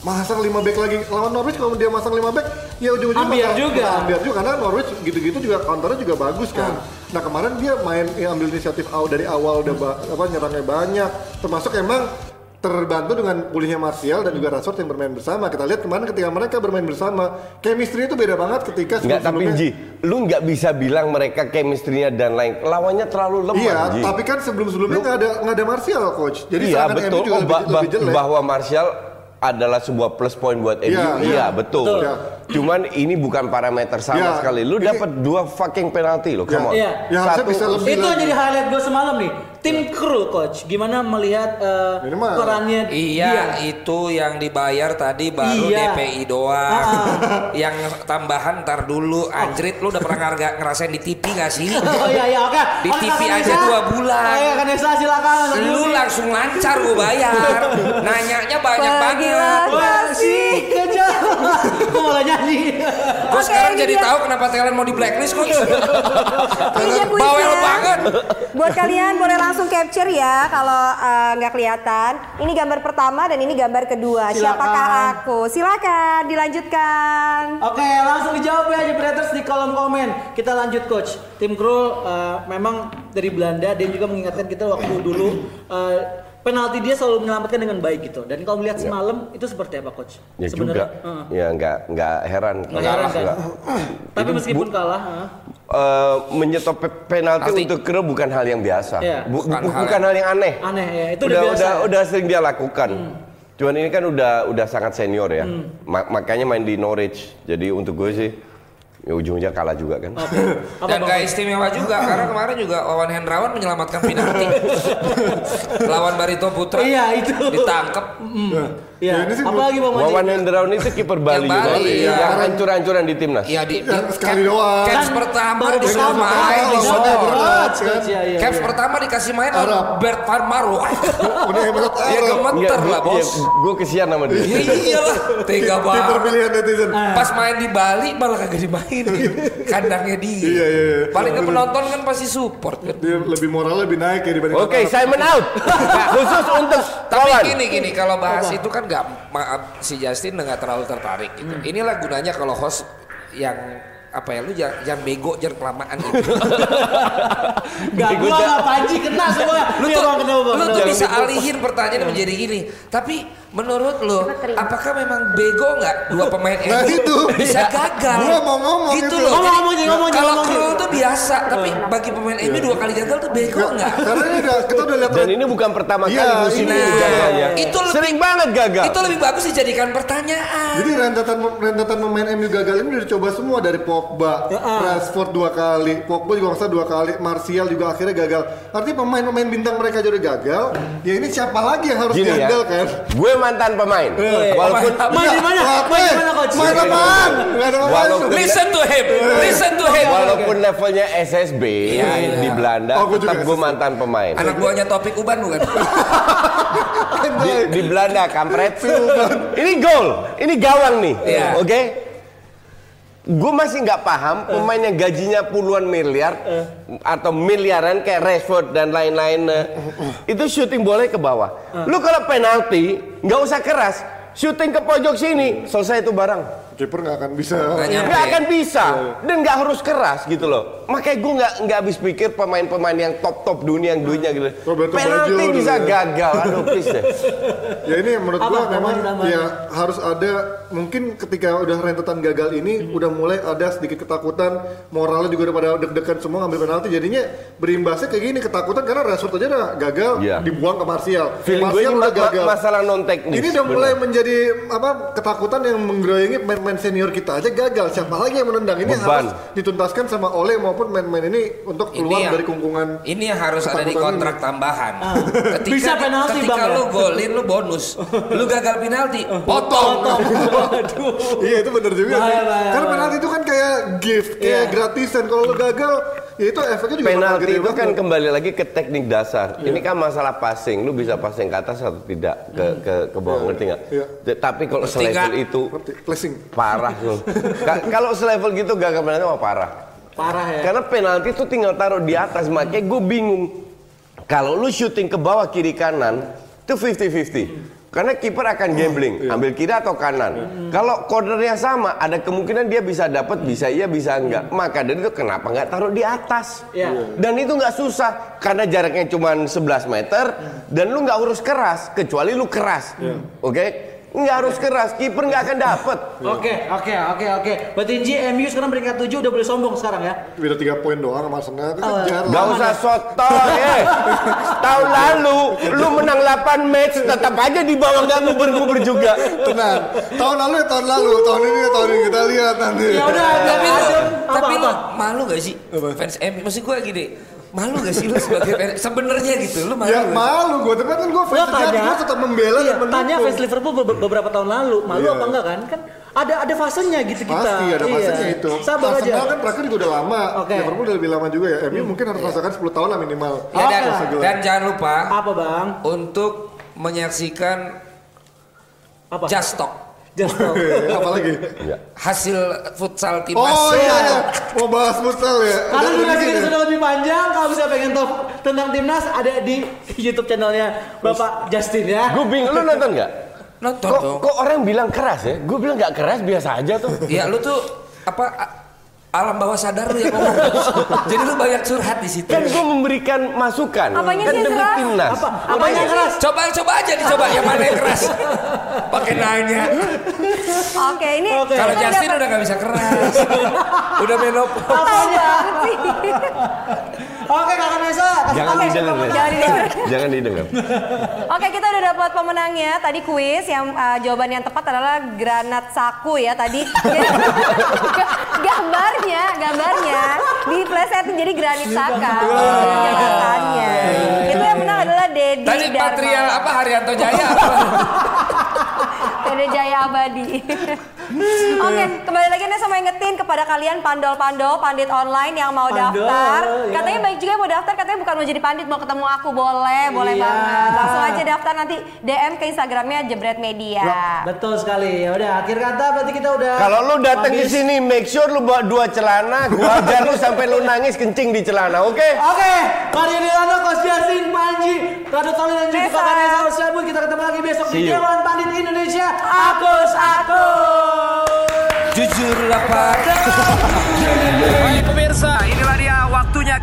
masang 5 back lagi lawan Norwich kalau dia masang 5 back ya ujung-ujungnya Ambiar bakal- juga. bakal ambiar juga karena Norwich gitu-gitu juga counternya juga bagus kan. Nah kemarin dia main ya, ambil inisiatif aw- dari awal udah ba- apa nyerangnya banyak termasuk emang terbantu dengan pulihnya Martial dan juga Rashford yang bermain bersama. Kita lihat kemarin ketika mereka bermain bersama, chemistry itu beda banget ketika Enggak tapi Ji, lu nggak bisa bilang mereka chemistry-nya dan lain. Lawannya terlalu lemah, Iya, Ji. tapi kan sebelum-sebelumnya nggak ada nggak ada Martial coach. Jadi iya betul juga Oh, lebih, ba- lebih jelek. bahwa Martial adalah sebuah plus point buat MU. Iya, Iya, iya. betul. Betul. Iya. Cuman ini bukan parameter sama Iya, sekali. Lu dapat dua fucking penalti lo, come on. Iya. Ya, harusnya bisa lebih Itu jadi highlight gue semalam nih. Tim kru coach, gimana melihat mah- perannya Iya, dia? itu yang dibayar tadi baru Iya. DPI doang. [LAUGHS] yang tambahan ntar dulu. Anjrit, lu udah pernah ngar- ngerasain di TV gak sih? [LAUGHS] Oh iya iya oke. Di Oke, TV Kak aja dua bulan. Oh iya Kanesa silakan. Lu langsung lancar gue bayar. [LAUGHS] Nanyanya banyak banget. Kasih kejar. Gue malah nyanyi. Gue Oke, sekarang jadi dia. tahu kenapa Thailand mau di blacklist coach. Bawel banget. Buat kalian boleh langsung capture ya kalau eh, nggak kelihatan. Ini gambar pertama dan ini gambar kedua. Silakan. Siapakah aku? Silakan dilanjutkan. Oke, langsung dijawab ya Jebreters di kolom komen. Kita lanjut coach. Tim Krul eh, memang dari Belanda dia juga mengingatkan kita waktu dulu eh, penalti dia selalu menyelamatkan dengan baik gitu. Dan kalau melihat semalam itu seperti apa coach? Ya Sebenarnya, juga. heeh. Ya nggak nggak heran. Nggak heran kan? Nggak. Tapi meskipun kalah, heeh. Eh, menyetop pe- penalti Penalti. untuk Kero bukan hal yang biasa. Iya. Bu- Bukan bukan hal yang aneh. aneh ya. Itu udah udah biasa. udah ya? udah sering dia lakukan. Cuman ini kan udah udah sangat senior ya. Hmm. Ma- makanya main di Norwich. Jadi untuk gue sih ya ujungnya kalah juga kan. Oke. [LAUGHS] Apa, Dan gak istimewa juga karena kemarin juga Wawan Hendrawan menyelamatkan penalti. [LAUGHS] Lawan Barito Putra. Iya, itu. Ditangkep. Iya. Ya, ini sih Apalagi Bang Maji? Wawan Hendrawan itu kiper Bali, Yang Bali, juga. iya. Yang hancur-hancuran di timnas. Iya di, Ya, di- sekali doang. Caps Kan pertama disuruh pertama main di. Iya, iya, Caps iya. pertama dikasih main Arab. oleh Bert Van Marwijk. [LAUGHS] Udah hebat Ya gemeter lah bos. gue kesian sama dia. Ya iyalah, tega Kiper banget. pilihan netizen. Pas main di Bali malah kagak dimain. Kandangnya dia. Iya, iya, iya. Paling ke penonton kan pasti support kan. Dia lebih moral lebih naik ya dibanding Oke, Simon out. Nah, [LAUGHS] khusus untuk Tapi kawan. gini gini kalau bahas itu kan nggak maaf si Justin nggak terlalu tertarik gitu. Inilah gunanya kalau host yang apa ya lu jangan, jangan bego jangan kelamaan gitu. Gak [LAUGHS] Bego, gua gak panji kena semua. [LAUGHS] lu Iya, tuh, Bang, kenapa, Bang? lu tuh bisa alihin pertanyaan menjadi gini. Tapi menurut lu apakah memang bego nggak dua pemain Nah, itu. bisa gagal? Gua mau ngomong gitu itu. loh. Ngomong, ngomong, ngomong, kalau. Krul tuh biasa, tapi bagi pemain MU dua kali gagal tuh bego nggak? Karena ini udah, kita udah lihat Dan ini bukan pertama Iya, kali musim ini. ini gagalnya. Itu lebih- Sering banget gagal. Itu lebih bagus dijadikan pertanyaan. Jadi rentetan rentetan pemain MU gagal ini udah dicoba semua dari Pogba, Rashford dua kali, Pogba juga nggak salah dua kali, Martial juga akhirnya gagal. Artinya pemain-pemain bintang mereka juga udah gagal. Ya ini siapa lagi yang harus Gini ya, diandalkan? gue mantan pemain. iya. Walaupun Main di mana? Main di mana coach? Main apaan? Ada Walaupun- apaan. Listen to him, listen to him. walaupun levelnya SSB Iya, iya. di Belanda, Oh, juga tetap gue mantan pemain. Anak buahnya Topik Uban bukan? [LAUGHS] Di, di Belanda kampret. ini gol, ini gawang nih, Iya. oke? Gue masih nggak paham pemain yang gajinya puluhan miliar atau miliaran kayak Rashford dan lain-lain eh, itu syuting boleh ke bawah. Lu kalau penalti nggak usah keras, syuting ke pojok sini selesai itu barang. Kiper nggak akan bisa. Nggak akan bisa dan nggak harus keras gitu loh. Makanya gue nggak nggak habis pikir pemain-pemain yang top-top dunia yang duitnya gitu. Roberto Penalti Baggio bisa dulu ya. gagal. Aduh please deh. [LAUGHS] Ya ini menurut Apa memang namanya? ya harus ada mungkin ketika udah rentetan gagal ini Hmm. udah mulai ada sedikit ketakutan moralnya juga udah pada deg-degan semua ngambil penalti jadinya berimbasnya kayak gini ketakutan karena Rashford aja udah gagal Iya. dibuang ke Martial. Feeling gue Martial ini udah ma- ma- masalah non teknis. Ini udah mulai menjadi apa ketakutan yang menggeroyengi pemain-pemain senior kita aja gagal. Siapa lagi yang menendang? Ini Beban. harus dituntaskan sama Ole maupun pemain-pemain ini untuk keluar yang- dari kungkungan. Ini yang harus ada di kontrak tambahan. Ketika, Bisa penalti, ketika Bang, ya? lu golin lu bonus. Lu gagal penalti, potong. [LAUGHS] Iya itu bener juga Bahaya, sih. bahaya, Karena bahaya. penalti itu kan kayak gift, kayak Iya. gratisan. Kalau lu gagal, ya itu efeknya juga Penalti itu kan banget. kembali lagi ke teknik dasar. Ini kan masalah passing. Lu bisa passing ke atas atau tidak ke ke ke bawah ngerti nggak? T- Tapi kalau selevel itu Ngerti? Flashing. Parah lu. Ka- kalau selevel gitu gagal penalti mah parah. Parah ya. Karena penalti itu tinggal taruh di atas, makanya gue bingung. Kalau lu syuting ke bawah kiri kanan, itu 50-50. Karena kiper akan gambling, ambil kiri atau kanan. Kalau cornernya sama, ada kemungkinan dia bisa dapat, bisa iya, bisa enggak. Maka dari itu kenapa nggak taruh di atas? Iya. Dan itu nggak susah, karena jaraknya cuma 11 meter, dan lu nggak urus keras, kecuali lu keras, oke? Nggak harus keras, kiper nggak akan dapat. Oke, oke, oke, oke. Berarti Inji MU sekarang peringkat 7 udah boleh sombong sekarang ya. Beda 3 poin doang sama Arsenal. Oh. Kejar Gak usah sotoy, eh. Tahun lalu lu menang 8 match tetap aja di bawah gak nguber-nguber juga. Tenang. Tahun lalu ya tahun lalu, tahun ini ya tahun ini kita lihat nanti. Ya udah, tapi tapi malu gak sih fans MU? Maksud gue gini, malu gak sih lu sebagai fans? Sebenarnya gitu, lu malu. Ya gak malu gue, tapi kan gue fans sejati, tanya, gue tetap membela iya, dan tanya fans Liverpool be- beberapa tahun lalu, malu Iya. apa enggak kan? Kan ada ada fasenya gitu kita. Pasti ada Iya. fasenya itu. Sabar aja. Arsenal kan terakhir juga udah lama. Oke. Liverpool udah lebih lama juga ya. MU mungkin harus rasakan 10 tahun lah minimal. Ya, dan, Oke. Segelar. dan jangan lupa Apa bang? untuk menyaksikan Apa? Just Talk Just Talk. Apa lagi? hasil futsal timnas. Oh iya, iya. mau bahas futsal ya. Karena Udah durasi kita ya? sudah lebih panjang, kalau bisa pengen tahu tentang timnas ada di YouTube channelnya Bapak Justin ya. Gue bingung, lu nonton gak? Nonton Kok, dong. kok orang bilang keras ya? Gue bilang gak keras, biasa aja tuh. Ya lu tuh apa a- alam bawah sadar lu yang [LAUGHS] ngomong. Jadi lu banyak curhat di situ. Kan gue memberikan masukan. Apanya kan sih yang demi keras? timnas. Apa? Apanya keras? Coba coba aja dicoba yang mana yang keras. Pakai nanya. Oke, ini Oke. Kalau Justin udah gak bisa keras. [LAUGHS] udah menopause. Sih. [LAUGHS] Oke kakak Nesa, kasih Jangan tahu. didengar ya. Jangan didengar. [LAUGHS] Jangan didengar. Oke, kita udah dapat pemenangnya. Tadi kuis yang uh, jawaban yang tepat adalah granat saku ya tadi. Jadi, [LAUGHS] gambarnya, gambarnya diplesetin jadi granit saka. Jelasannya. Itu yang menang adalah Dedi Tadi Dharma. material apa Haryanto Jaya? [LAUGHS] Dede Jaya Abadi. [LAUGHS] Oke, kembali lagi nih sama ingetin kepada kalian pandol-pandol, pandit online yang mau Pandol, daftar. ya. Katanya baik juga yang mau daftar, katanya bukan mau jadi pandit, mau ketemu aku boleh, boleh Iya. banget. Langsung aja daftar nanti DM ke Instagramnya Jebret Media. Betul sekali. Ya udah, akhir kata berarti kita udah Kalau lu datang ke habis. sini, make sure lu bawa dua celana. Gua ajar lu sampai lu nangis kencing di celana, oke? Oke, Mario Delano, Coach Justin, Panji, Rado Toli dan juga. Kakak Nesa. Kita ketemu lagi besok di See you. Dewan Pandit Indonesia. Akus, akus. Jujurlah. Baik pemirsa, inilah dia waktunya.